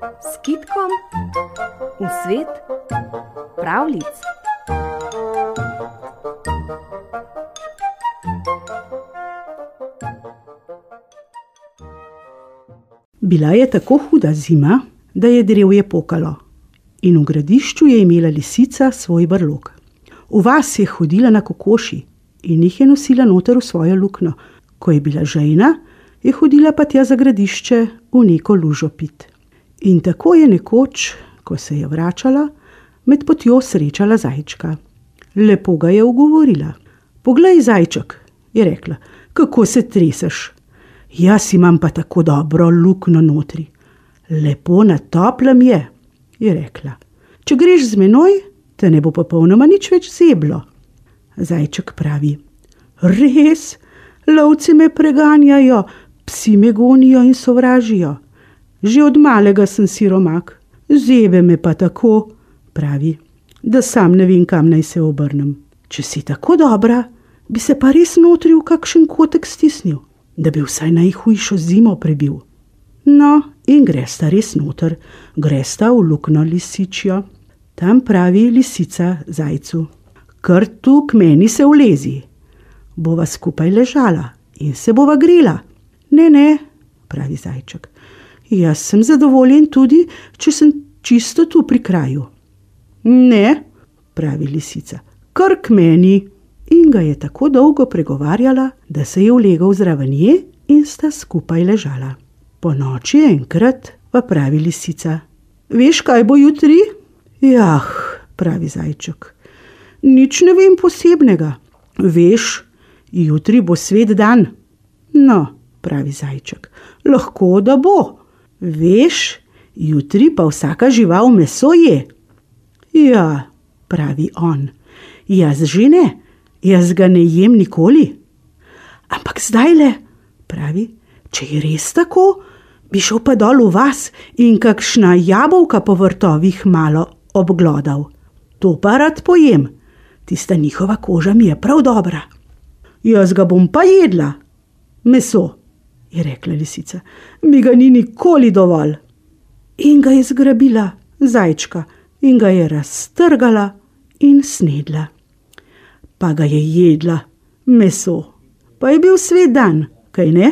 s kitkom v svet pravlic. Bila je tako huda zima, da je drevje pokalo, in v gradišču je imela lisica svoj brlog. V vas je hodila na kokoši in jih je nosila noter v svojo luknjo. Ko je bila žejna, je hodila pa tja za gradišče v neko lužo pit. In tako je nekoč, ko se je vračala, med potjo srečala zajčka. Lepo ga je ugovorila. Poglej, zajček, je rekla, kako se treseš. Jaz imam pa tako dobro luknjo notri. Lepo na toplem je, je rekla. Če greš z menoj, te ne bo popolnoma nič več zeblo. Zajček pravi: Res, lovci me preganjajo, psi me gonijo in sovražijo. Že od malega sem siromak, zebe me pa tako, pravi, da sam ne vem, kam naj se obrnem. Če si tako dobra, bi se pa res notri v kakšen kotek stisnil, da bi vsaj najhujšo zimo prebil. No, in gresta res noter, gresta v luknjo lisičijo. Tam pravi lisica zajcu: Kar tu k meni se ulezi, bova skupaj ležala in se bova grela. Ne, ne, pravi zajček. Jaz sem zadovoljen tudi, če sem čisto tu pri kraju. Ne, pravi lisica, kar k meni. In ga je tako dolgo pregovarjala, da se je ulegal zraven nje in sta skupaj ležala. Po noči enkrat pa pravi lisica: Veš, kaj bo jutri? Jah, pravi zajček. Nič ne vem posebnega. Veš, jutri bo svet dan. No, pravi zajček, lahko da bo. Veš, jutri pa vsaka žival meso je. Ja, pravi on, jaz že ne, jaz ga ne jem nikoli. Ampak zdaj le, pravi, če je res tako, bi šel pa dol v vas in kakšna jabolka po vrtovih malo obglodal. To pa rad pojem, tista njihova koža mi je prav dobra. Jaz ga bom pa jedla, meso je rekla lisica, mi ga ni nikoli dovolj. In ga je zgrabila zajčka in ga je raztrgala in snedla. Pa ga je jedla, meso, pa je bil svet dan, kaj ne?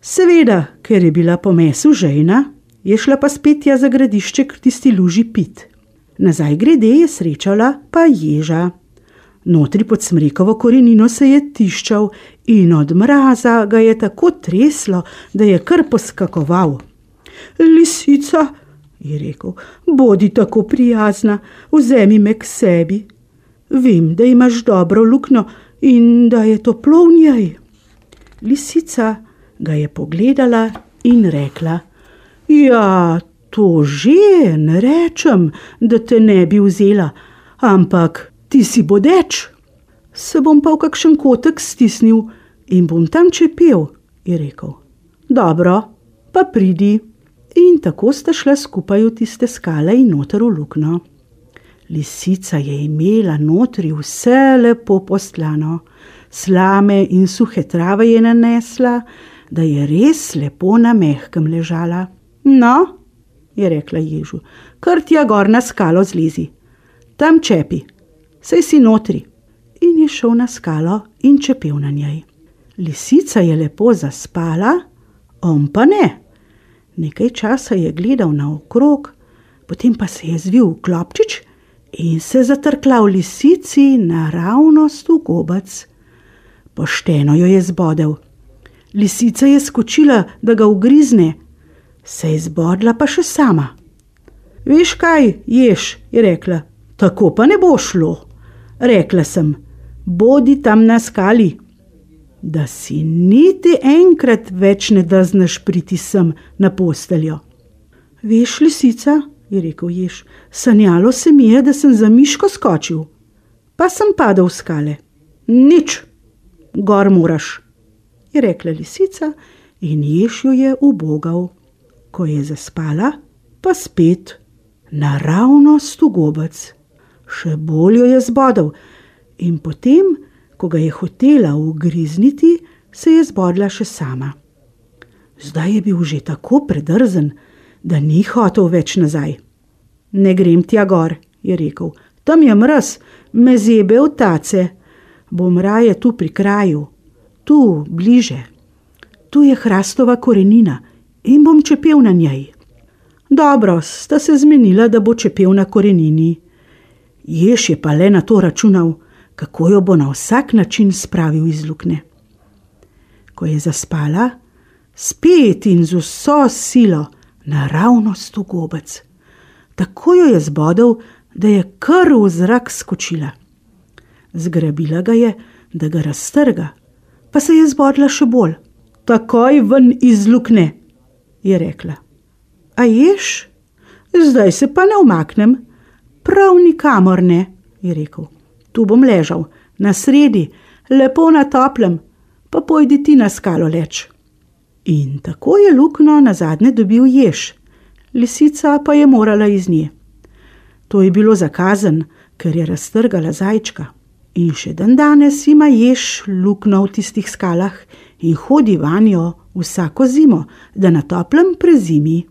Seveda, ker je bila po mesu žejna, je šla pa spet tja za gradišče k tisti luži pit. Nazaj grede je srečala pa ježa. Notri pod smrekovo korenino se je tiščal in od mraza ga je tako treslo, da je kar poskakoval. Lisica, je rekel, bodi tako prijazna, vzemi me k sebi. Vem, da imaš dobro luknjo in da je toplo v njej. Lisica ga je pogledala in rekla: Ja, to že ne rečem, da te ne bi vzela, ampak ti si bodeč. Se bom pa v kakšen kotek stisnil in bom tam čepel, je rekel. Dobro, pa pridi. In tako sta šla skupaj v tiste skale in noter v luknjo. Lisica je imela notri vse lepo postlano, slame in suhe trave je nanesla, da je res lepo na mehkem ležala. No, je rekla Ježu, kar tja gor na skalo zlezi, tam čepi, sej si notri. In je šel na skalo in čepel na njej. Lisica je lepo zaspala, on pa ne. Nekaj časa je gledal naokrog, potem pa se je zvil v klopčič in se zatrkla v lisici naravnost v gobac. Pošteno jo je zbodel. Lisica je skočila, da ga ugrizne, se je zbodla pa še sama. Veš kaj, ješ, je rekla, tako pa ne bo šlo. Rekla sem, bodi tam na skali da si niti enkrat več ne drzneš priti sem na posteljo. Veš, lisica, je rekel Jež, sanjalo se mi je, da sem za miško skočil, pa sem padel v skale. Nič, gor moraš, je rekla lisica in Jež jo je ubogal. Ko je zaspala, pa spet naravnost v gobec. Še bolj jo je zbodel in potem ko ga je hotela ugrizniti, se je zbodla še sama. Zdaj je bil že tako predrzen, da ni hotel več nazaj. Ne grem tja gor, je rekel, tam je mraz, me zebe v tace, bom raje tu pri kraju, tu bliže. Tu je hrastova korenina in bom čepel na njej. Dobro, sta se zmenila, da bo čepel na korenini. Jež je pa le na to računal, kako jo bo na vsak način spravil iz lukne. Ko je zaspala, spet in z vso silo, naravnost v gobec. Tako jo je zbodel, da je kar v zrak skočila. Zgrabila ga je, da ga raztrga, pa se je zbodla še bolj. Takoj ven iz lukne, je rekla. A ješ? Zdaj se pa ne umaknem, prav nikamor ne, je rekel. Tu bom ležal, na sredi, lepo na toplem, pa pojdi ti na skalo leč. In tako je lukno na zadnje dobil jež, lisica pa je morala iz nje. To je bilo zakazen, ker je raztrgala zajčka. In še dan danes ima jež lukno v tistih skalah in hodi vanjo vsako zimo, da na toplem prezimi.